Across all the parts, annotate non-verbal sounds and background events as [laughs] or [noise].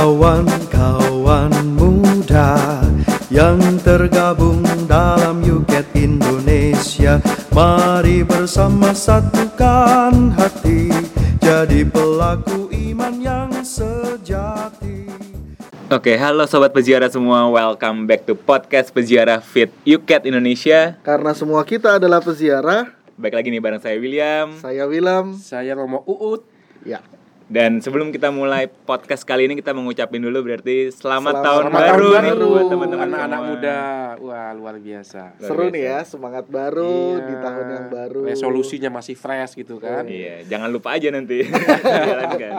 Kawan-kawan muda yang tergabung dalam UKET Indonesia Mari bersama satukan hati Jadi pelaku iman yang sejati Oke, halo sobat peziarah semua. Welcome back to podcast Peziarah Fit UCAT Indonesia. Karena semua kita adalah peziarah, Baik lagi nih bareng saya William. saya Wilam. Saya Romo Uut. Ya, Dan sebelum kita mulai podcast kali ini kita mengucapin dulu berarti selamat, Selamat tahun Selamat baru tahun nih baru. buat teman-teman anak-anak semua. muda. Wah, luar biasa. Luar seru biasa. nih ya, semangat baru Iya. di tahun yang baru. Resolusinya masih fresh gitu kan. Iya, jangan lupa aja nanti [laughs] jalankan.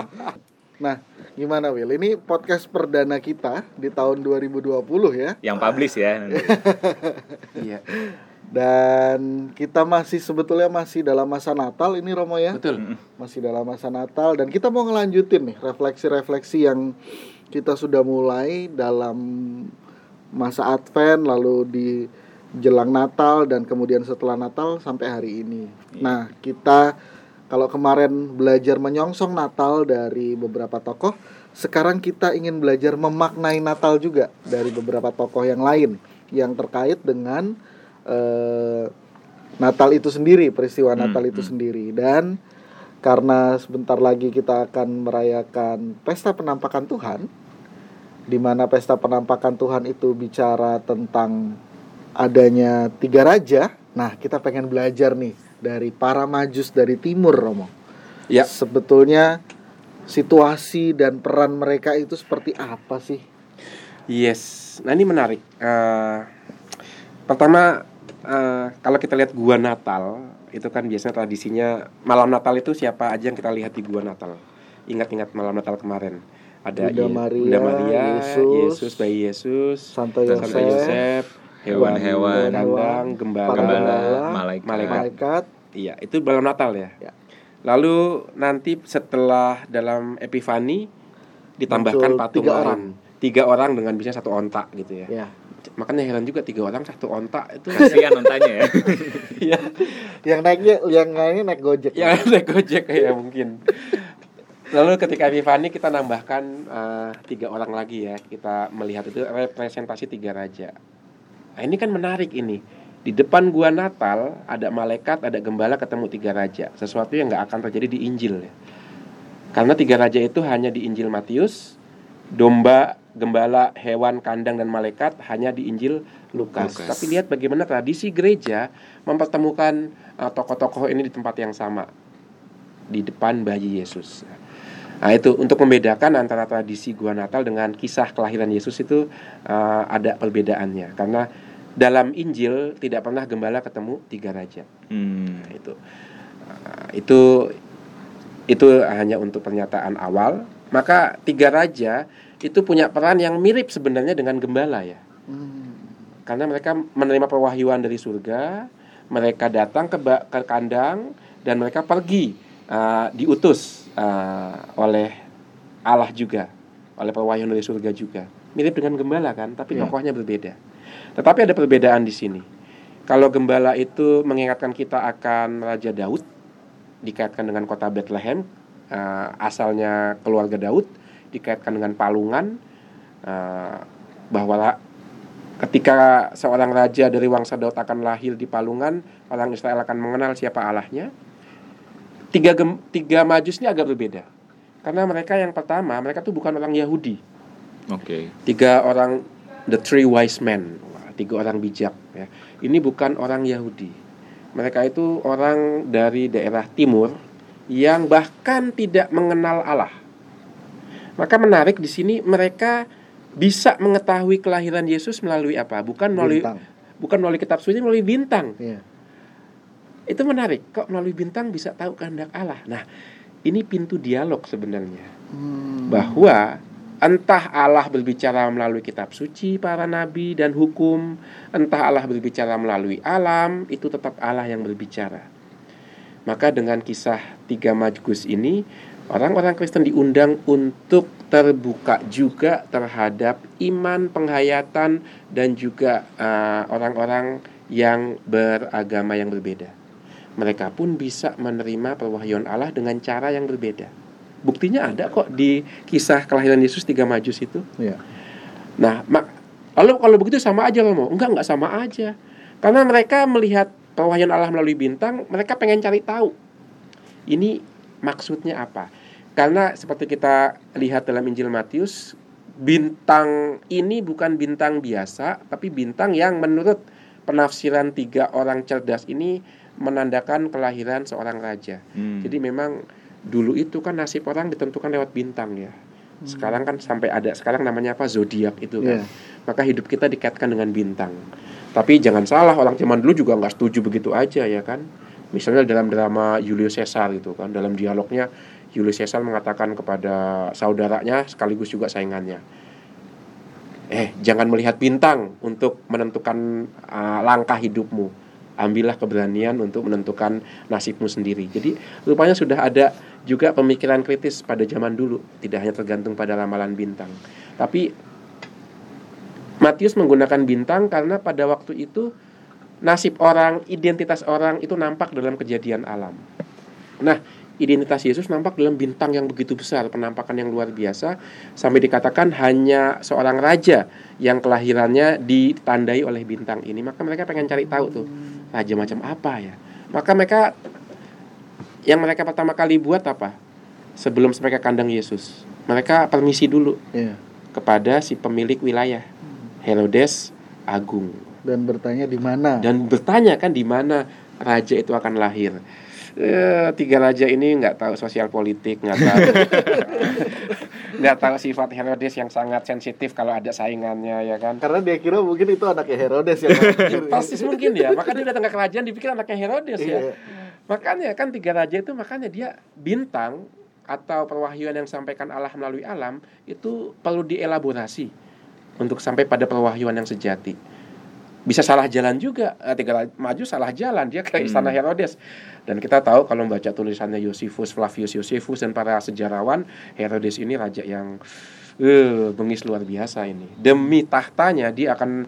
Nah, gimana Will? Ini podcast perdana kita di tahun 2020 ya. Yang publish ya. nanti. Iya. Dan kita masih sebetulnya masih dalam masa Natal ini Romo ya. Betul. Masih dalam masa Natal dan kita mau ngelanjutin nih refleksi-refleksi yang kita sudah mulai dalam masa Advent lalu di jelang Natal dan kemudian setelah Natal sampai hari ini. Nah, kita kalau kemarin belajar menyongsong Natal dari beberapa tokoh, sekarang kita ingin belajar memaknai Natal juga dari beberapa tokoh yang lain yang terkait dengan eh, Natal itu sendiri, peristiwa Natal itu sendiri dan karena sebentar lagi kita akan merayakan pesta penampakan Tuhan di mana pesta penampakan Tuhan itu bicara tentang adanya tiga raja. Nah, kita pengen belajar nih dari para majus dari timur, Romo. Ya. Sebetulnya situasi dan peran mereka itu seperti apa sih? Yes. Nah, ini menarik. Eh, pertama eh, kalau kita lihat gua Natal, itu kan biasanya tradisinya malam Natal itu siapa aja yang kita lihat di gua Natal. Ingat-ingat malam Natal kemarin. Ada Bunda Maria, Bunda Maria, Yesus, Yesus, bayi Yesus, Santo Santo Yosef, hewan-hewan, kandang, gembala, Gembala, malaikat. malaikat. malaikat, Iya, itu malam Natal ya. Ya. Lalu nanti setelah dalam Epifani ditambahkan Muncul patung tiga lain. orang. Tiga orang dengan bisa satu ontak gitu ya. ya. Makanya heran juga tiga orang satu ontak itu [laughs] Kasihan nontonnya ya. [laughs] ya Yang naiknya yang naiknya naik Gojek. yang [laughs] ada gojek ya mungkin. Lalu ketika Epifani kita nambahkan eh, tiga orang lagi ya. Kita melihat itu representasi tiga raja. Nah, ini kan menarik ini. Di depan gua Natal ada malaikat, ada gembala ketemu tiga raja. Sesuatu yang nggak akan terjadi di Injil ya. Karena tiga raja itu hanya di Injil Matius, domba, gembala, hewan, kandang dan malaikat hanya di Injil Lukas. Lukas. Tapi lihat bagaimana tradisi gereja mempertemukan uh, tokoh-tokoh ini di tempat yang sama di depan bayi Yesus. Nah itu untuk membedakan antara tradisi gua Natal dengan kisah kelahiran Yesus itu uh, ada perbedaannya karena dalam Injil tidak pernah gembala ketemu tiga raja. Hmm. Nah, itu Uh, itu itu hanya untuk pernyataan awal. Maka tiga raja itu punya peran yang mirip sebenarnya dengan gembala ya. Hmm. Karena mereka menerima perwahyuan dari surga, mereka datang ke, ke kandang dan mereka pergi uh, diutus uh, oleh Allah juga, oleh perwahyuan dari surga juga. Mirip dengan gembala kan, tapi Ya. tokohnya berbeda. Tetapi ada perbedaan di sini. Kalau gembala itu mengingatkan kita akan Raja Daud, dikaitkan dengan kota Bethlehem, uh, asalnya keluarga Daud, dikaitkan dengan palungan, uh, bahwa ketika seorang raja dari wangsa Daud akan lahir di palungan, orang Israel akan mengenal siapa Allahnya. Tiga, gem- tiga majus ini agak berbeda. Karena mereka yang pertama, mereka tuh bukan orang Yahudi. Oke. Tiga orang, the three wise men, tiga orang bijak. Ya. Ini bukan orang Yahudi. Mereka itu orang dari daerah timur yang bahkan tidak mengenal Allah. Maka menarik di sini mereka bisa mengetahui kelahiran Yesus melalui apa? Bukan melalui Bintang. bukan melalui kitab suci, melalui bintang. Iya. Itu menarik. Kok melalui bintang bisa tahu kehendak Allah? Nah, ini pintu dialog sebenarnya. Hmm. Bahwa entah Allah berbicara melalui kitab suci, para nabi dan hukum, entah Allah berbicara melalui alam, itu tetap Allah yang berbicara. Maka dengan kisah tiga majus ini, orang-orang Kristen diundang untuk terbuka juga terhadap iman, penghayatan, dan juga eh, orang-orang yang beragama yang berbeda. Mereka pun bisa menerima perwahyuan Allah dengan cara yang berbeda. Buktinya ada kok di kisah kelahiran Yesus tiga majus itu. Iya. Nah, mak lalu kalau begitu sama aja Romo? Enggak, enggak sama aja. Karena mereka melihat pewahyuan Allah melalui bintang, mereka pengen cari tahu. Ini maksudnya apa? Karena seperti kita lihat dalam Injil Matius, bintang ini bukan bintang biasa, tapi bintang yang menurut penafsiran tiga orang cerdas ini menandakan kelahiran seorang raja. Hmm. Jadi memang dulu itu kan nasib orang ditentukan lewat bintang ya. Sekarang kan sampai ada sekarang namanya apa zodiak itu kan. Iya. Maka hidup kita dikaitkan dengan bintang. Tapi jangan salah orang zaman dulu juga nggak setuju begitu aja ya kan. Misalnya dalam drama Julius Caesar itu kan dalam dialognya Julius Caesar mengatakan kepada saudaranya sekaligus juga saingannya. Eh, jangan melihat bintang untuk menentukan uh, langkah hidupmu. Ambillah keberanian untuk menentukan nasibmu sendiri. Jadi rupanya sudah ada juga pemikiran kritis pada zaman dulu, tidak hanya tergantung pada ramalan bintang. Tapi Matius menggunakan bintang karena pada waktu itu nasib orang, identitas orang itu nampak dalam kejadian alam. Nah, identitas Yesus nampak dalam bintang yang begitu besar, penampakan yang luar biasa, sampai dikatakan hanya seorang raja yang kelahirannya ditandai oleh bintang ini. Maka mereka pengen cari tahu tuh, raja macam apa ya. Maka mereka yang mereka pertama kali buat apa? Sebelum mereka kandang Yesus, mereka permisi dulu Iya. kepada si pemilik wilayah, Herodes Agung Dan bertanya di mana? dan bertanya kan di mana raja itu akan lahir. Eh, tiga raja ini nggak tahu sosial politik, nggak tahu [laughs] nggak tahu sifat Herodes yang sangat sensitif kalau ada saingannya ya kan. Karena dia kira mungkin itu anaknya Herodes yang. [laughs] Persis mungkin ya, maka dia datang ke kerajaan dipikir anaknya Herodes ya. Iya. Makanya kan tiga raja itu makanya dia bintang atau perwahyuan yang disampaikan Allah melalui alam itu perlu dielaborasi untuk sampai pada perwahyuan yang sejati. Bisa salah jalan juga, Eh, tiga maju salah jalan dia ke istana Herodes. Dan kita tahu kalau membaca tulisannya Yosifus, Flavius Yosifus dan para sejarawan, Herodes ini raja yang eh bengis luar biasa ini. Demi tahtanya dia akan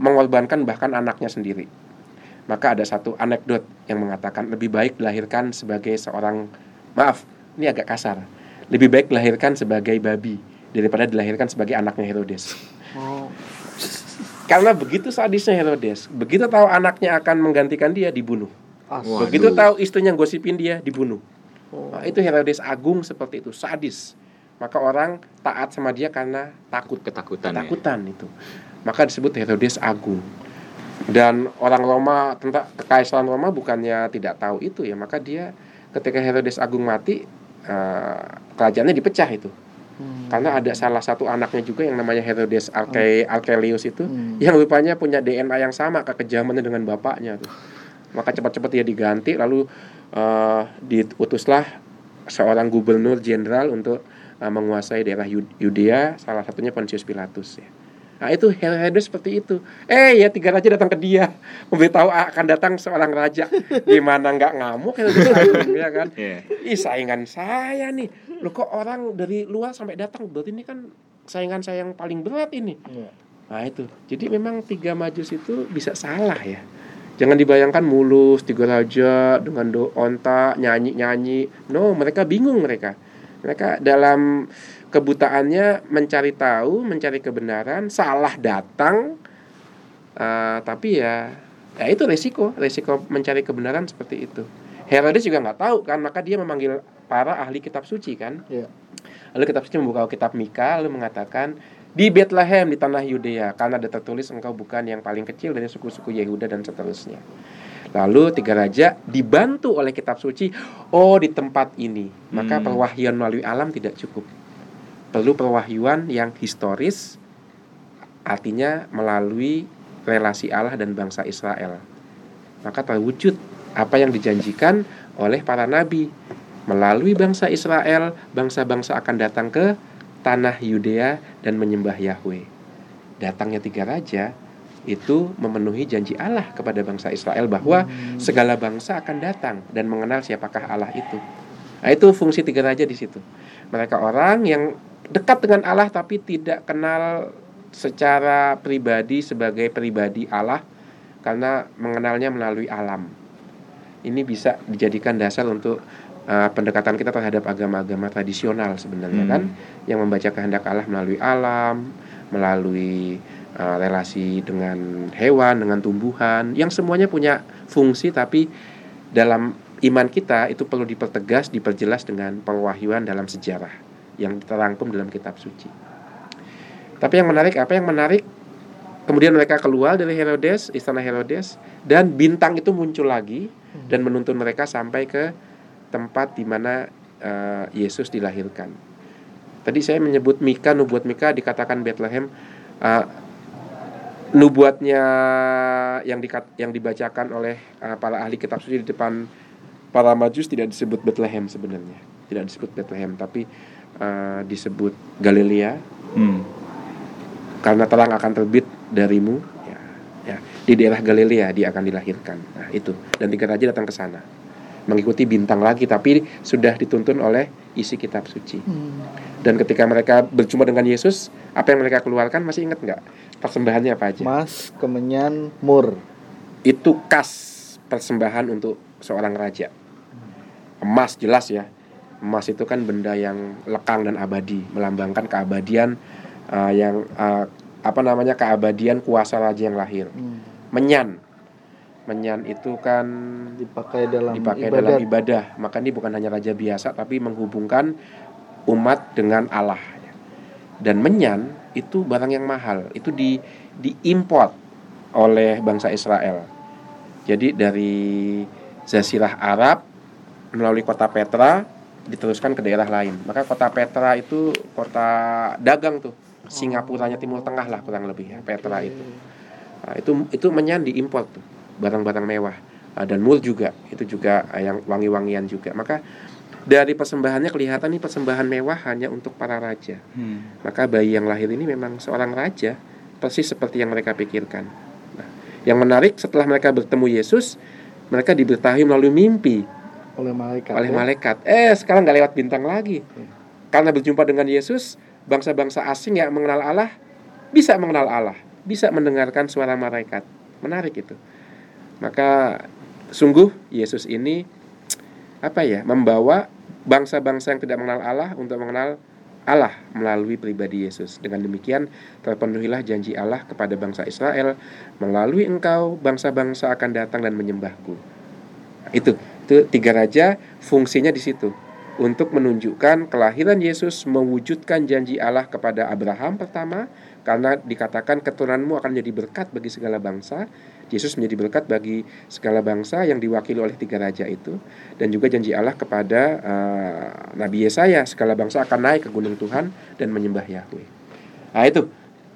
mengorbankan bahkan anaknya sendiri. Maka ada satu anekdot yang mengatakan lebih baik dilahirkan sebagai seorang maaf, ini agak kasar. Lebih baik dilahirkan sebagai babi daripada dilahirkan sebagai anaknya Herodes. Oh, Karena begitu sadisnya Herodes, begitu tahu anaknya akan menggantikan dia dibunuh. asu. Begitu tahu istrinya gosipin dia dibunuh. Oh. Nah, itu Herodes Agung seperti itu, sadis. Maka orang taat sama dia karena takut Ketakutan. ya. ketakutan itu. Maka disebut Herodes Agung. Dan orang Roma tentang kekaisaran Roma bukannya tidak tahu itu ya, maka dia ketika Herodes Agung mati eh, kerajaannya dipecah itu. Hmm. Karena ada salah satu anaknya juga yang namanya Herodes Arche Archelaus itu Hmm. yang rupanya punya DNA yang sama kekejamannya dengan bapaknya tuh. Maka cepat-cepat dia diganti lalu eh, diutuslah seorang gubernur jenderal untuk eh, menguasai daerah Yu- Yudea, salah satunya Pontius Pilatus ya. Nah itu Herodes seperti itu. Eh ya tiga raja datang ke dia [laughs] memberitahu akan datang seorang raja. Gimana nggak ngamuk Herodes [laughs] ya kan? Iya. Ih saingan saya nih. Loh kok orang dari luar sampai datang berarti ini kan saingan saya yang paling berat ini. Iya. Nah itu. Jadi memang tiga majus itu bisa salah ya. Jangan dibayangkan mulus tiga raja dengan do onta nyanyi nyanyi. No, mereka bingung mereka. Mereka dalam kebutaannya mencari tahu, mencari kebenaran, salah datang. Eh, tapi ya, ya itu resiko, resiko mencari kebenaran seperti itu. Herodes juga nggak tahu kan, maka dia memanggil para ahli kitab suci kan. Iya. Lalu kitab suci membuka kitab Mika lalu mengatakan di Bethlehem di tanah Yudea karena ada tertulis engkau bukan yang paling kecil dari suku-suku Yehuda dan seterusnya. Lalu tiga raja dibantu oleh kitab suci, oh di tempat ini. Maka Hmm. perwahyuan melalui alam tidak cukup. Perlu perwahyuan yang historis artinya melalui relasi Allah dan bangsa Israel. Maka terwujud apa yang dijanjikan oleh para nabi melalui bangsa Israel, bangsa-bangsa akan datang ke tanah Yudea dan menyembah Yahweh. Datangnya tiga raja itu memenuhi janji Allah kepada bangsa Israel bahwa segala bangsa akan datang dan mengenal siapakah Allah itu. Nah, itu fungsi tiga raja di situ. Mereka orang yang dekat dengan Allah tapi tidak kenal secara pribadi sebagai pribadi Allah karena mengenalnya melalui alam. Ini bisa dijadikan dasar untuk uh, pendekatan kita terhadap agama-agama tradisional sebenarnya Hmm. kan yang membaca kehendak Allah melalui alam, melalui uh, relasi dengan hewan, dengan tumbuhan, yang semuanya punya fungsi tapi dalam iman kita itu perlu dipertegas, diperjelas dengan pewahyuan dalam sejarah yang terangkum dalam kitab suci. Tapi yang menarik apa yang menarik kemudian mereka keluar dari Herodes, istana Herodes dan bintang itu muncul lagi dan menuntun mereka sampai ke tempat di mana eh, Yesus dilahirkan. Tadi saya menyebut Mika, nubuat Mika dikatakan Bethlehem. Eh, nubuatnya yang dikat, yang dibacakan oleh eh, para ahli kitab suci di depan para majus tidak disebut Bethlehem sebenarnya. Tidak disebut Bethlehem tapi eh, disebut Galilea. Hmm. karena terang akan terbit darimu. Ya, ya. Di daerah Galilea dia akan dilahirkan. Nah itu. Dan tiga raja datang ke sana mengikuti bintang lagi tapi sudah dituntun oleh isi kitab suci. Dan ketika mereka berjumpa dengan Yesus apa yang mereka keluarkan masih ingat nggak? Persembahannya apa aja? Mas, kemenyan, mur. itu kas persembahan untuk seorang raja. Emas jelas ya. Emas itu kan benda yang lekang dan abadi melambangkan keabadian uh, yang uh, apa namanya keabadian kuasa raja yang lahir. Hmm. menyan menyan itu kan Dipakai dalam dipakai ibadat. dalam ibadah. Maka ini bukan hanya raja biasa tapi menghubungkan umat dengan Allah. Dan menyan itu barang yang mahal. Itu di diimport oleh bangsa Israel. Jadi dari Jazirah Arab melalui kota Petra diteruskan ke daerah lain. Maka kota Petra itu kota dagang tuh. Singapuranya Timur Tengah lah kurang lebih ya Petra itu. Nah, itu itu menyan diimpor tuh barang-barang mewah. Ah, dan mul juga itu juga ah, yang wangi-wangian juga. Maka dari persembahannya kelihatan ini persembahan mewah hanya untuk para raja. Hmm. maka bayi yang lahir ini memang seorang raja persis seperti yang mereka pikirkan. Nah, yang menarik setelah mereka bertemu Yesus mereka diberitahu melalui mimpi. Oleh malaikat. oleh ya. malaikat. Eh sekarang nggak lewat bintang lagi. Karena berjumpa dengan Yesus bangsa-bangsa asing yang mengenal Allah bisa mengenal Allah bisa mendengarkan suara malaikat. Menarik itu maka sungguh Yesus ini apa ya membawa bangsa-bangsa yang tidak mengenal Allah untuk mengenal Allah melalui pribadi Yesus. Dengan demikian terpenuhilah janji Allah kepada bangsa Israel melalui engkau bangsa-bangsa akan datang dan menyembahku. Itu itu tiga raja fungsinya di situ untuk menunjukkan kelahiran Yesus mewujudkan janji Allah kepada Abraham pertama karena dikatakan keturunanmu akan menjadi berkat bagi segala bangsa. Yesus menjadi berkat bagi segala bangsa yang diwakili oleh tiga raja itu dan juga janji Allah kepada eh, Nabi Yesaya segala bangsa akan naik ke gunung Tuhan dan menyembah Yahweh. Nah itu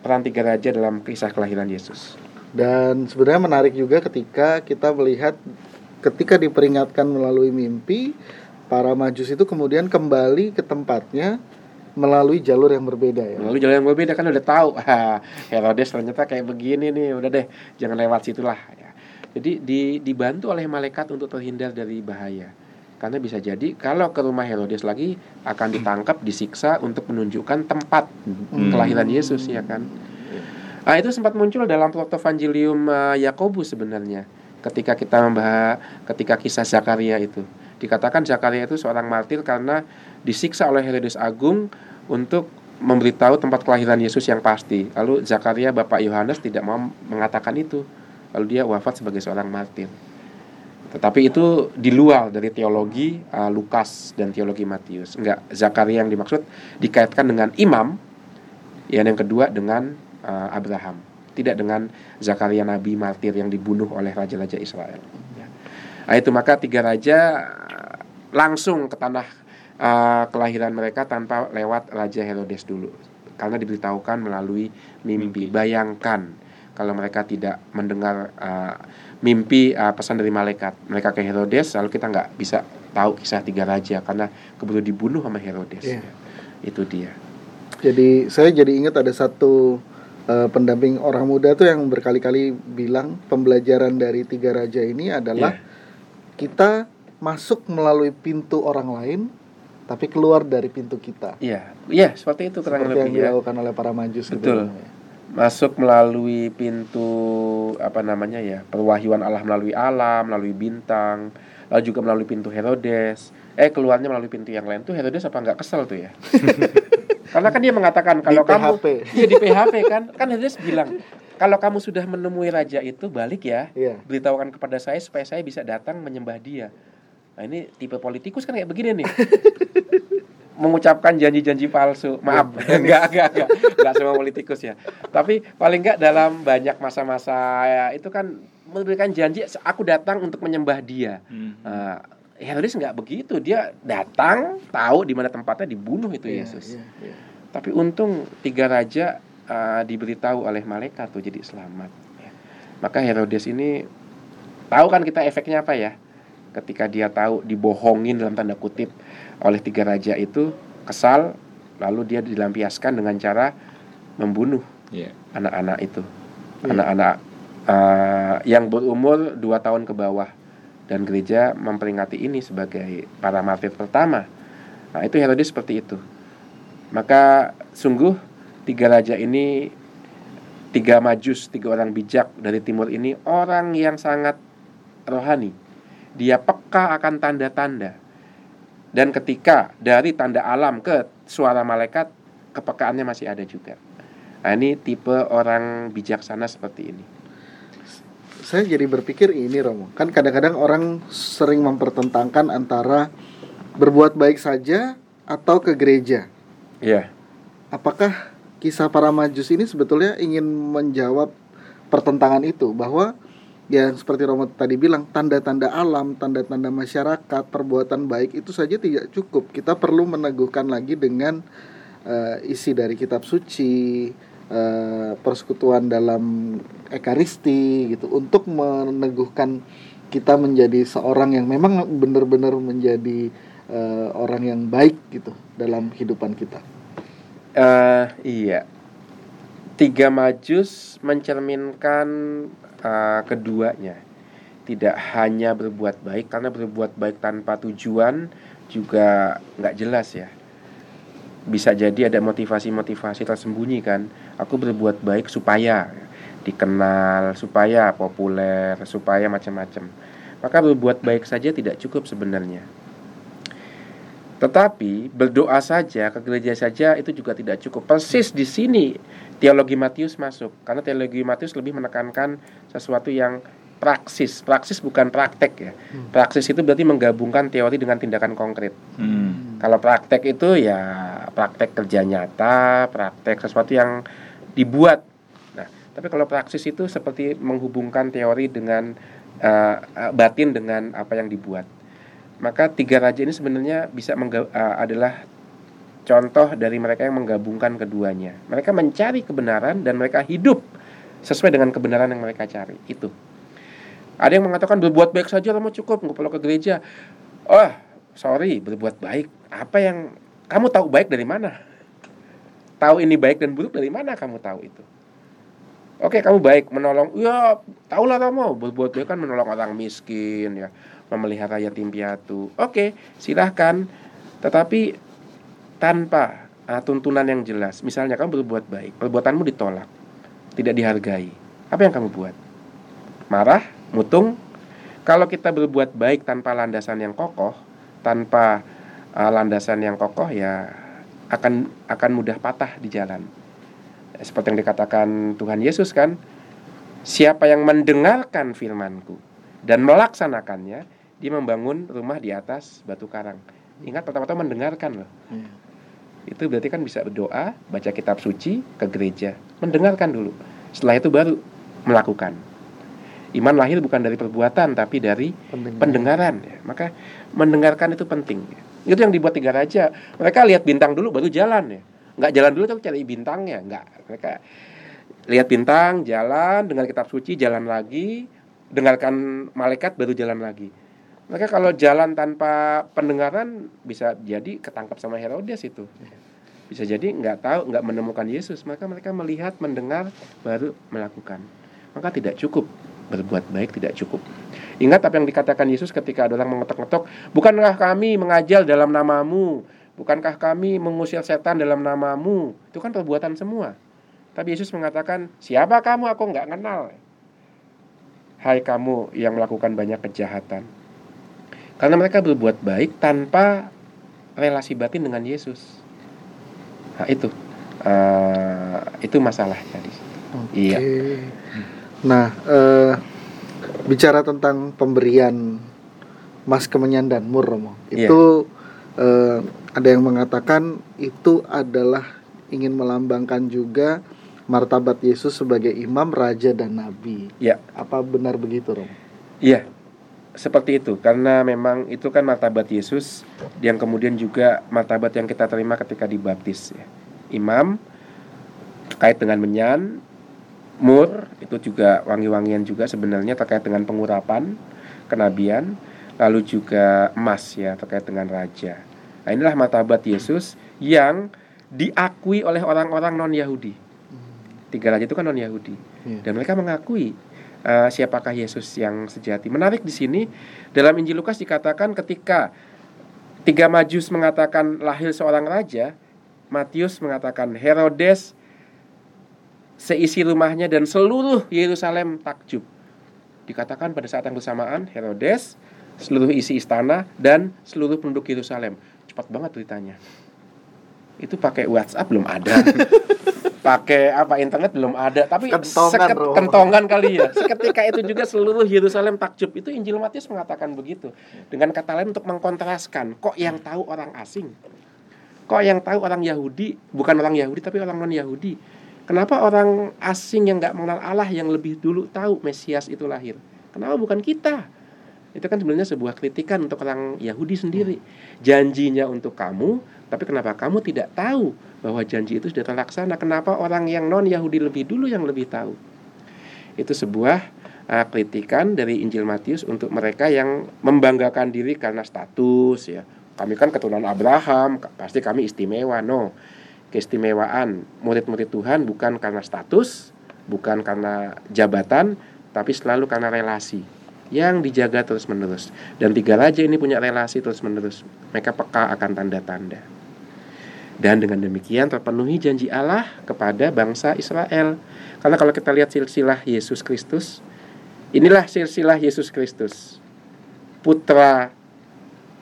peran tiga raja dalam kisah kelahiran Yesus. Dan sebenarnya menarik juga ketika kita melihat ketika diperingatkan melalui mimpi, para majus itu kemudian kembali ke tempatnya melalui jalur yang berbeda ya. Lalu jalan yang berbeda kan udah tahu, [laughs] ah, Herodes ternyata kayak begini nih, udah deh jangan lewat situlah. Ya. Jadi di, dibantu oleh malaikat untuk terhindar dari bahaya. Karena bisa jadi kalau ke rumah Herodes lagi akan ditangkap, disiksa untuk menunjukkan tempat kelahiran Yesus ya kan. Ah itu sempat muncul dalam protevangelium eh, Yakobus sebenarnya. Ketika kita membahas ketika kisah Zakaria itu. Dikatakan Zakaria itu seorang martir karena disiksa oleh Herodes Agung untuk memberitahu tempat kelahiran Yesus yang pasti. Lalu Zakaria bapak Yohanes tidak mau mengatakan itu. Lalu dia wafat sebagai seorang martir. Tetapi itu di luar dari teologi uh, Lukas dan teologi Matius. Enggak, Zakaria yang dimaksud dikaitkan dengan imam. Yang yang kedua dengan uh, Abraham. Tidak dengan Zakaria nabi martir yang dibunuh oleh raja-raja Israel. Ya. Nah, itu maka tiga raja langsung ke tanah uh, kelahiran mereka tanpa lewat Raja Herodes dulu. Karena diberitahukan melalui mimpi. Bayangkan kalau mereka tidak mendengar uh, mimpi uh, pesan dari malaikat mereka ke Herodes lalu kita nggak bisa tahu kisah tiga raja karena keburu dibunuh sama Herodes Iya. itu dia Jadi saya jadi ingat ada satu eh, pendamping orang muda tuh yang berkali-kali bilang pembelajaran dari tiga raja ini adalah Iya. kita masuk melalui pintu orang lain tapi keluar dari pintu kita. iya iya seperti itu kurang Seperti yang lebih ya dilakukan oleh para majus gitu. Betul. masuk melalui pintu apa namanya ya perwahyuan Allah melalui alam melalui bintang lalu juga melalui pintu Herodes eh keluarnya melalui pintu yang lain tuh Herodes apa nggak kesel tuh ya [laughs] karena kan dia mengatakan kalau Di kamu PHP. iya di PHP kan kan Herodes bilang kalau kamu sudah menemui raja itu balik ya Iya. beritahukan kepada saya supaya saya bisa datang menyembah dia nah ini tipe politikus kan kayak begini nih. [laughs] Mengucapkan janji-janji palsu. Maaf. Enggak enggak enggak. Enggak semua politikus ya. Tapi paling enggak dalam banyak masa-masa ya, itu kan memberikan janji aku datang untuk menyembah dia. Hmm. Nah, Herodes nggak begitu. Dia datang tahu di mana tempatnya dibunuh itu Iya, Yesus. iya, iya. tapi untung tiga raja uh, diberitahu oleh malaikat tuh jadi selamat. Maka Herodes ini tahu kan kita efeknya apa ya? Ketika dia tahu dibohongin dalam tanda kutip oleh tiga raja itu kesal, lalu dia dilampiaskan dengan cara membunuh Iya. anak-anak itu, Iya. anak-anak uh, yang berumur dua tahun ke bawah dan gereja memperingati ini sebagai para martir pertama. Nah itu Herodes seperti itu. Maka sungguh tiga raja ini tiga majus, tiga orang bijak dari timur ini orang yang sangat rohani. Dia peka akan tanda-tanda. Dan ketika dari tanda alam ke suara malaikat, kepekaannya masih ada juga. Nah, ini tipe orang bijaksana seperti ini. Saya jadi berpikir ini Romo. Kan kadang-kadang orang sering mempertentangkan antara berbuat baik saja atau ke gereja. Iya. Apakah kisah para majus ini sebetulnya ingin menjawab pertentangan itu bahwa ya seperti Romo tadi bilang tanda-tanda alam, tanda-tanda masyarakat, perbuatan baik itu saja tidak cukup. Kita perlu meneguhkan lagi dengan eh, isi dari kitab suci, eh, persekutuan dalam ekaristi gitu untuk meneguhkan kita menjadi seorang yang memang benar-benar menjadi eh, orang yang baik gitu dalam kehidupan kita. Eh iya. Tiga majus mencerminkan eh, keduanya. Tidak hanya berbuat baik karena berbuat baik tanpa tujuan juga nggak jelas ya. Bisa jadi ada motivasi-motivasi tersembunyi kan. Aku berbuat baik supaya dikenal, supaya populer, supaya macam-macam. Maka berbuat baik saja tidak cukup sebenarnya. Tetapi berdoa saja ke gereja saja itu juga tidak cukup. Persis di sini teologi Matius masuk karena teologi Matius lebih menekankan sesuatu yang praksis. Praksis bukan praktek ya. Praksis itu berarti menggabungkan teori dengan tindakan konkret. Hmm. Kalau praktek itu ya praktek kerja nyata, praktek sesuatu yang dibuat. Nah, tapi kalau praksis itu seperti menghubungkan teori dengan eh, batin dengan apa yang dibuat. Maka tiga raja ini sebenarnya bisa eh, adalah contoh dari mereka yang menggabungkan keduanya. Mereka mencari kebenaran dan mereka hidup sesuai dengan kebenaran yang mereka cari. Itu. Ada yang mengatakan berbuat baik saja lama cukup, nggak perlu ke gereja. Oh, sorry, berbuat baik. Apa yang kamu tahu baik dari mana? Tahu ini baik dan buruk dari mana kamu tahu itu? Oke, kamu baik menolong. Ya, tahulah kamu berbuat baik kan menolong orang miskin ya, memelihara yatim piatu. Oke, silahkan. Tetapi tanpa ah, tuntunan yang jelas. Misalnya kamu berbuat baik, perbuatanmu ditolak, tidak dihargai. Apa yang kamu buat? Marah, mutung. Kalau kita berbuat baik tanpa landasan yang kokoh, tanpa ah, landasan yang kokoh ya akan akan mudah patah di jalan. Seperti yang dikatakan Tuhan Yesus kan, siapa yang mendengarkan firmanku dan melaksanakannya, dia membangun rumah di atas batu karang. Ingat pertama-tama mendengarkan loh. Iya. Itu berarti kan bisa berdoa, baca kitab suci, ke gereja, mendengarkan dulu. Setelah itu baru melakukan. Iman lahir bukan dari perbuatan tapi dari Pendengar. pendengaran ya. Maka mendengarkan itu penting. Itu yang dibuat tiga raja. Mereka lihat bintang dulu baru jalan ya. Nggak jalan dulu tapi cari bintangnya, nggak. Mereka lihat bintang, jalan, dengar kitab suci, jalan lagi, dengarkan malaikat baru jalan lagi. Mereka kalau jalan tanpa pendengaran bisa jadi ketangkap sama Herodes itu. Bisa jadi nggak tahu, nggak menemukan Yesus. Maka mereka melihat, mendengar, baru melakukan. Maka tidak cukup berbuat baik tidak cukup. Ingat apa yang dikatakan Yesus ketika ada orang mengetok-ngetok, bukankah kami mengajal dalam namamu? Bukankah kami mengusir setan dalam namamu? Itu kan perbuatan semua. Tapi Yesus mengatakan, siapa kamu? Aku nggak kenal. Hai kamu yang melakukan banyak kejahatan. Karena mereka berbuat baik tanpa relasi batin dengan Yesus. Nah, itu. Uh, itu masalahnya di situ. Oke. Iya. Nah, eh, bicara tentang pemberian Mas Kemenyan dan Mur, Romo, Iya. itu eh, ada yang mengatakan itu adalah ingin melambangkan juga martabat Yesus sebagai imam, raja dan nabi. Iya. Apa benar begitu, Romo? Iya, seperti itu. Karena memang itu kan martabat Yesus yang kemudian juga martabat yang kita terima ketika dibaptis. Ya. Imam terkait dengan menyan, mur itu juga wangi-wangian juga sebenarnya terkait dengan pengurapan, kenabian, lalu juga emas ya terkait dengan raja. Nah inilah martabat Yesus yang diakui oleh orang-orang non Yahudi. Tiga raja itu kan non Yahudi Iya. dan mereka mengakui eh, siapakah Yesus yang sejati. Menarik di sini dalam Injil Lukas dikatakan ketika tiga majus mengatakan lahir seorang raja, Matius mengatakan Herodes seisi rumahnya dan seluruh Yerusalem takjub. Dikatakan pada saat yang bersamaan Herodes, seluruh isi istana dan seluruh penduduk Yerusalem. Cepat banget beritanya. Itu pakai WhatsApp belum ada. [laughs] pakai apa internet belum ada. Tapi Kentongan, seket- kentongan kali ya. Seketika itu juga seluruh Yerusalem takjub. Itu Injil Matius mengatakan begitu. Dengan kata lain untuk mengkontraskan kok yang tahu orang asing? Kok yang tahu orang Yahudi? Bukan orang Yahudi tapi orang non Yahudi kenapa orang asing yang nggak mengenal Allah yang lebih dulu tahu Mesias itu lahir? Kenapa bukan kita? Itu kan sebenarnya sebuah kritikan untuk orang Yahudi sendiri. Janjinya untuk kamu tapi kenapa kamu tidak tahu bahwa janji itu sudah terlaksana. Kenapa orang yang non Yahudi lebih dulu yang lebih tahu? Itu sebuah uh, kritikan dari Injil Matius untuk mereka yang membanggakan diri karena status ya. Kami kan keturunan Abraham pasti kami istimewa. No. Keistimewaan murid-murid Tuhan bukan karena status bukan karena jabatan tapi selalu karena relasi yang dijaga terus menerus dan tiga raja ini punya relasi terus menerus mereka peka akan tanda-tanda dan dengan demikian terpenuhi janji Allah kepada bangsa Israel. Karena kalau kita lihat silsilah Yesus Kristus inilah silsilah Yesus Kristus. Putra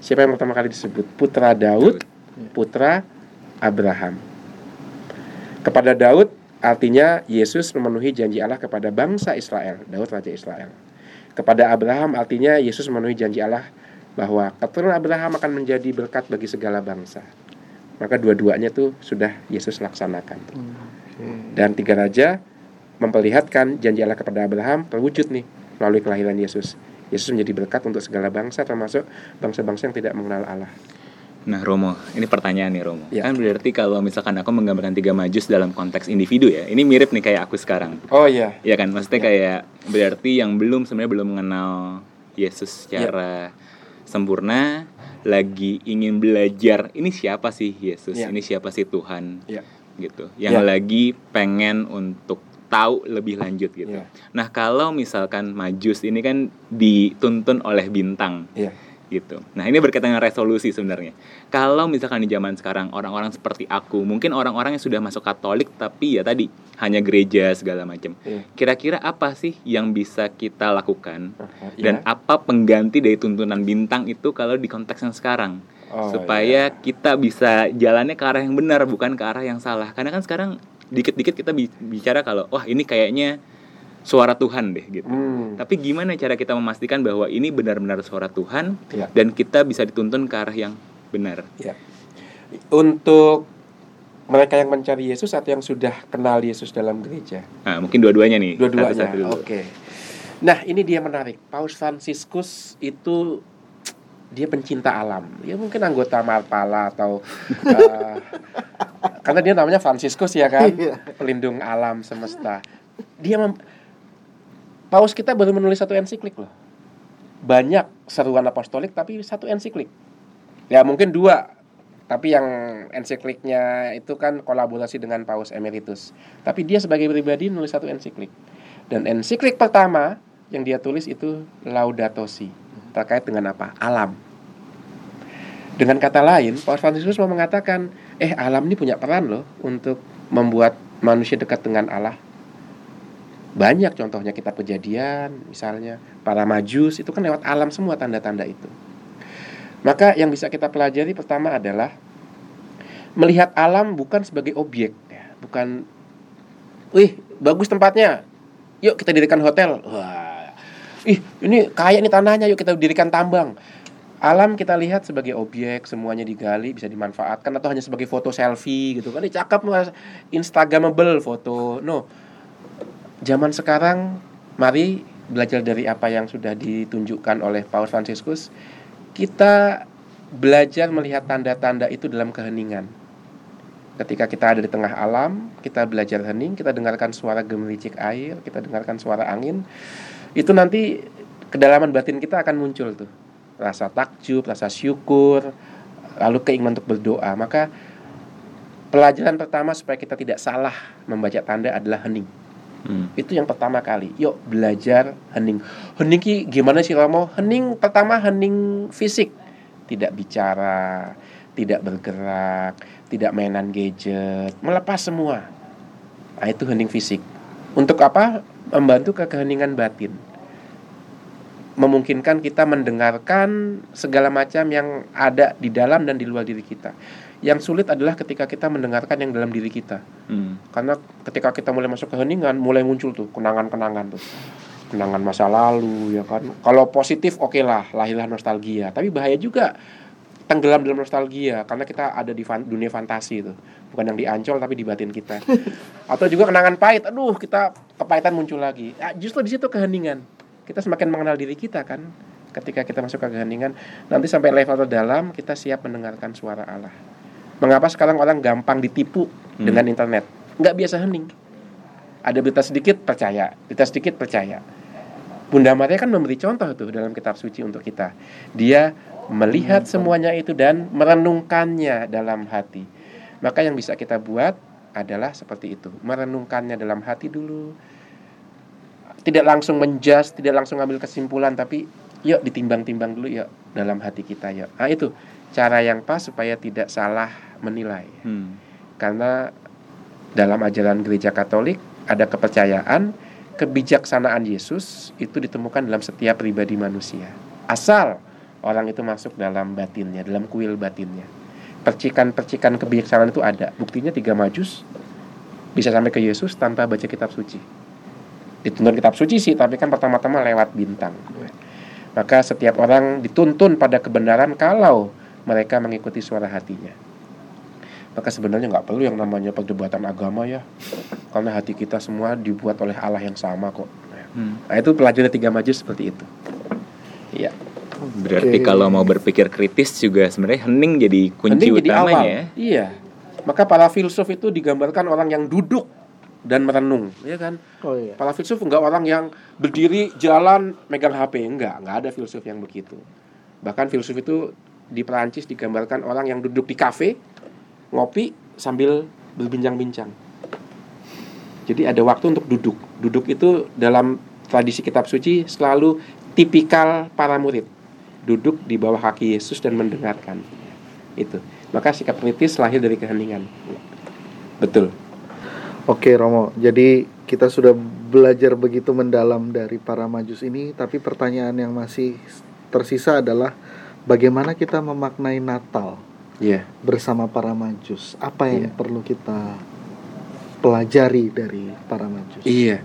siapa yang pertama kali disebut? Putra Daud putra Abraham. Kepada Daud artinya Yesus memenuhi janji Allah kepada bangsa Israel Daud raja Israel. Kepada Abraham artinya Yesus memenuhi janji Allah bahwa keturunan Abraham akan menjadi berkat bagi segala bangsa maka dua-duanya tuh sudah Yesus laksanakan dan tiga raja memperlihatkan janji Allah kepada Abraham terwujud nih melalui kelahiran Yesus Yesus menjadi berkat untuk segala bangsa termasuk bangsa-bangsa yang tidak mengenal Allah Nah Romo, ini pertanyaan nih Romo. Ya. Kan berarti kalau misalkan aku menggambarkan tiga majus dalam konteks individu ya, ini mirip nih kayak aku sekarang. oh iya Iya kan, maksudnya kayak berarti yang belum sebenarnya belum mengenal Yesus Ya. secara sempurna, lagi ingin belajar ini siapa sih Yesus, Ya. ini siapa sih Tuhan, Ya. gitu. Yang Ya. lagi pengen untuk tahu lebih lanjut gitu. Ya. Nah kalau misalkan majus ini kan dituntun oleh bintang, Iya. Gitu. Nah ini berkaitan dengan resolusi sebenarnya. Kalau misalkan di zaman sekarang orang-orang seperti aku, mungkin orang-orang yang sudah masuk Katolik tapi ya tadi hanya gereja segala macam. Iya. Kira-kira apa sih yang bisa kita lakukan Aha, dan iya. apa pengganti dari tuntunan bintang itu kalau di konteks yang sekarang? Oh, supaya iya. kita bisa jalannya ke arah yang benar bukan ke arah yang salah. Karena kan sekarang dikit-dikit kita bi- bicara kalau wah ini kayaknya suara Tuhan deh gitu. Hmm. Tapi gimana cara kita memastikan bahwa ini benar-benar suara Tuhan Iya. dan kita bisa dituntun ke arah yang benar? Ya. Untuk mereka yang mencari Yesus atau yang sudah kenal Yesus dalam gereja? Nah, mungkin dua-duanya nih. Dua-duanya. Oke. Nah, ini dia menarik. Paus Fransiskus itu dia pencinta alam. Dia mungkin anggota Marpala atau [laughs] eh, karena dia namanya Fransiskus ya kan, Iya. pelindung alam semesta. Dia mem- Paus kita baru menulis satu ensiklik loh. Banyak seruan apostolik tapi satu ensiklik. Ya mungkin dua. Tapi yang ensikliknya itu kan kolaborasi dengan Paus Emeritus. Tapi dia sebagai pribadi nulis satu ensiklik. Dan ensiklik pertama yang dia tulis itu Laudato Si. Terkait dengan apa? Alam. Dengan kata lain, Paus Fransiskus mau mengatakan, eh alam ini punya peran loh untuk membuat manusia dekat dengan Allah. Banyak contohnya kitab kejadian misalnya, para majus itu kan lewat alam semua tanda-tanda itu. Maka yang bisa kita pelajari pertama adalah melihat alam bukan sebagai objek, ya. bukan, wih bagus tempatnya, yuk kita dirikan hotel, wah, ih ini kaya ini tanahnya, yuk kita dirikan tambang. Alam kita lihat sebagai objek, semuanya digali, bisa dimanfaatkan atau hanya sebagai foto selfie gitu kan. Ini cakep instagramable foto. No, zaman sekarang mari belajar dari apa yang sudah ditunjukkan oleh Paus Franciscus. Kita belajar melihat tanda-tanda itu dalam keheningan. Ketika kita ada di tengah alam, kita belajar hening, kita dengarkan suara gemericik air, kita dengarkan suara angin. Itu nanti kedalaman batin kita akan muncul tuh rasa takjub, rasa syukur, lalu keinginan untuk berdoa. Maka pelajaran pertama supaya kita tidak salah membaca tanda adalah hening. Hmm. Itu yang pertama kali. Yuk belajar hening. Hening ki gimana sih Romo? Hening pertama hening fisik. Tidak bicara, tidak bergerak, tidak mainan gadget, melepas semua. Nah, itu hening fisik. Untuk apa? Membantu ke batin memungkinkan kita mendengarkan segala macam yang ada di dalam dan di luar diri kita. Yang sulit adalah ketika kita mendengarkan yang dalam diri kita. Hmm. Karena ketika kita mulai masuk ke heningan, mulai muncul tuh kenangan-kenangan tuh. Kenangan masa lalu ya kan. Kalau positif oke okay lah, lahirlah nostalgia. Tapi bahaya juga tenggelam dalam nostalgia karena kita ada di fan, dunia fantasi itu. Bukan yang diancol tapi di batin kita. [laughs] Atau juga kenangan pahit. Aduh, kita kepahitan muncul lagi. Ya, justru di situ keheningan kita semakin mengenal diri kita kan ketika kita masuk ke keheningan nanti sampai level terdalam kita siap mendengarkan suara Allah mengapa sekarang orang gampang ditipu hmm. dengan internet? Nggak biasa hening. Ada berita sedikit percaya. Berita sedikit percaya. Bunda Maria kan memberi contoh tuh dalam kitab suci untuk kita. Dia melihat semuanya itu dan merenungkannya dalam hati. Maka yang bisa kita buat adalah seperti itu. Merenungkannya dalam hati dulu. Tidak langsung menjas, tidak langsung ambil kesimpulan, tapi yuk ditimbang-timbang dulu yuk dalam hati kita yuk. Nah itu cara yang pas supaya tidak salah menilai. Hmm. Karena dalam ajaran gereja Katolik ada kepercayaan kebijaksanaan Yesus itu ditemukan dalam setiap pribadi manusia. Asal orang itu masuk dalam batinnya, dalam kuil batinnya. Percikan-percikan kebijaksanaan itu ada. Buktinya tiga majus bisa sampai ke Yesus tanpa baca kitab suci dituntun kitab suci sih tapi kan pertama-tama lewat bintang maka setiap orang dituntun pada kebenaran kalau mereka mengikuti suara hatinya maka sebenarnya nggak perlu yang namanya perdebatan agama ya karena hati kita semua dibuat oleh Allah yang sama kok hmm. nah itu pelajaran tiga majus seperti itu iya berarti okay. kalau mau berpikir kritis juga sebenarnya hening jadi kunci hening utamanya jadi ya iya maka para filsuf itu digambarkan orang yang duduk dan merenung, ya kan? Oh iya. Para filsuf enggak orang yang berdiri jalan megang HP, enggak, enggak ada filsuf yang begitu. Bahkan filsuf itu di Perancis digambarkan orang yang duduk di kafe ngopi sambil berbincang-bincang. Jadi ada waktu untuk duduk. Duduk itu dalam tradisi kitab suci selalu tipikal para murid. Duduk di bawah kaki Yesus dan mendengarkan. Itu. Maka sikap kritis lahir dari keheningan. Betul. Oke Romo, jadi kita sudah belajar begitu mendalam dari para majus ini, tapi pertanyaan yang masih tersisa adalah bagaimana kita memaknai Natal yeah. bersama para majus? Apa yang yeah. perlu kita pelajari dari para majus? Iya.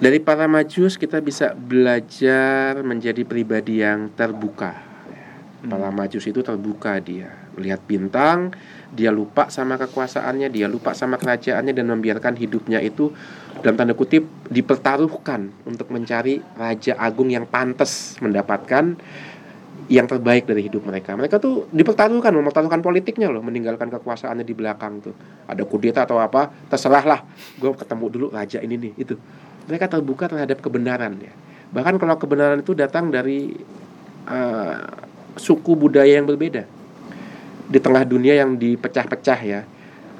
Dari para majus kita bisa belajar menjadi pribadi yang terbuka. Para hmm. majus itu terbuka dia, melihat bintang, dia lupa sama kekuasaannya, dia lupa sama kerajaannya dan membiarkan hidupnya itu dalam tanda kutip dipertaruhkan untuk mencari raja agung yang pantas mendapatkan yang terbaik dari hidup mereka. Mereka tuh dipertaruhkan, mempertaruhkan politiknya loh, meninggalkan kekuasaannya di belakang tuh. Ada kudeta atau apa, terserah lah. Gue ketemu dulu raja ini nih, itu. Mereka terbuka terhadap kebenaran ya. Bahkan kalau kebenaran itu datang dari uh, suku budaya yang berbeda di tengah dunia yang dipecah-pecah ya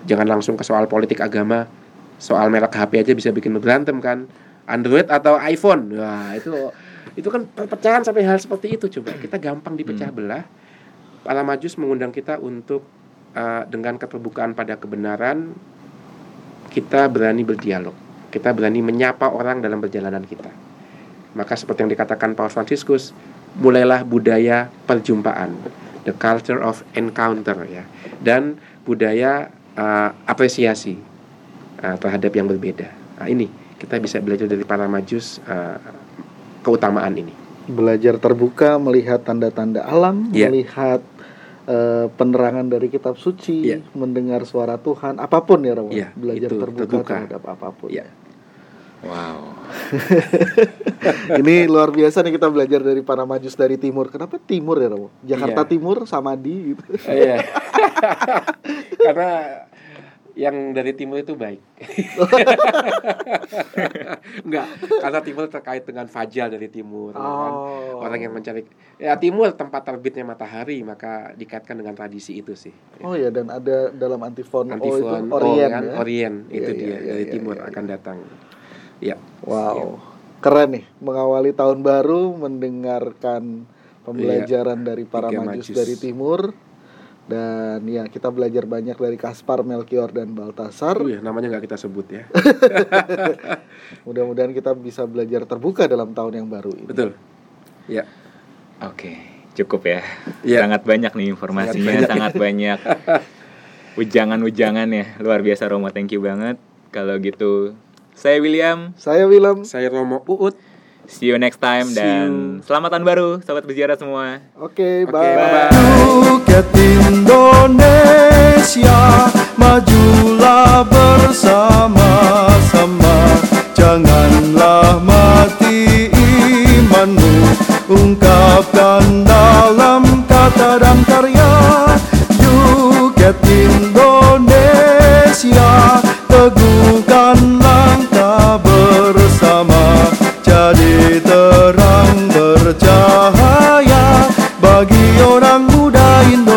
jangan langsung ke soal politik agama soal merek HP aja bisa bikin berantem kan Android atau iPhone wah itu itu kan perpecahan sampai hal seperti itu coba. Kita gampang dipecah hmm. belah. Para majus mengundang kita untuk uh, dengan keterbukaan pada kebenaran kita berani berdialog. Kita berani menyapa orang dalam perjalanan kita. Maka seperti yang dikatakan Paus Franciscus mulailah budaya perjumpaan, the culture of encounter ya, dan budaya uh, apresiasi uh, terhadap yang berbeda. Nah, ini kita bisa belajar dari para majus uh, keutamaan ini. Belajar terbuka, melihat tanda-tanda alam, Iya. melihat eh, penerangan dari kitab suci, Iya. mendengar suara Tuhan, apa pun ya Romo. Iya, Belajar itu terbuka, terbuka. terhadap apa pun. Iya. Wow. [laughs] Ini luar biasa nih kita belajar dari para majus dari timur. Kenapa timur ya Romo? Jakarta Iya. Timur sama di gitu. Iya. [laughs] [laughs] Karena yang dari timur itu baik. [laughs] Enggak, karena timur terkait dengan fajar dari timur. ya kan? Oh. Orang yang mencari ya timur tempat terbitnya matahari, maka dikaitkan dengan tradisi itu sih. Oh ya dan ada dalam antifon, Antifon, oh, itu oh, Orient kan? ya. Orient itu Iya, dia iya, iya, dari iya, timur iya, akan datang. Ya. Wow. Keren nih mengawali tahun baru mendengarkan pembelajaran dari para majus, majus. dari timur dan ya kita belajar banyak dari Kaspar, Melkior dan Baltasar. Oh ya, namanya nggak kita sebut ya. [laughs] Mudah-mudahan kita bisa belajar terbuka dalam tahun yang baru ini. Betul. Ya. Oke, cukup ya. Iya. Sangat banyak nih informasinya, Sangat sangat banyak. Ujangan-ujangan ya, luar biasa Romo, thank you banget. Kalau gitu, saya William. Saya Willem. Saya Romo Uut. See you next time See dan you. selamat tahun baru sobat berziarah semua. Oke, okay, bye. Okay, bye. bye. Buket Indonesia majulah bersama-sama janganlah mati imanmu ungkapkan dalam kata dan karya Yuket Indonesia teguhkan langkah bersama menjadi terang bercahaya bagi orang muda indah.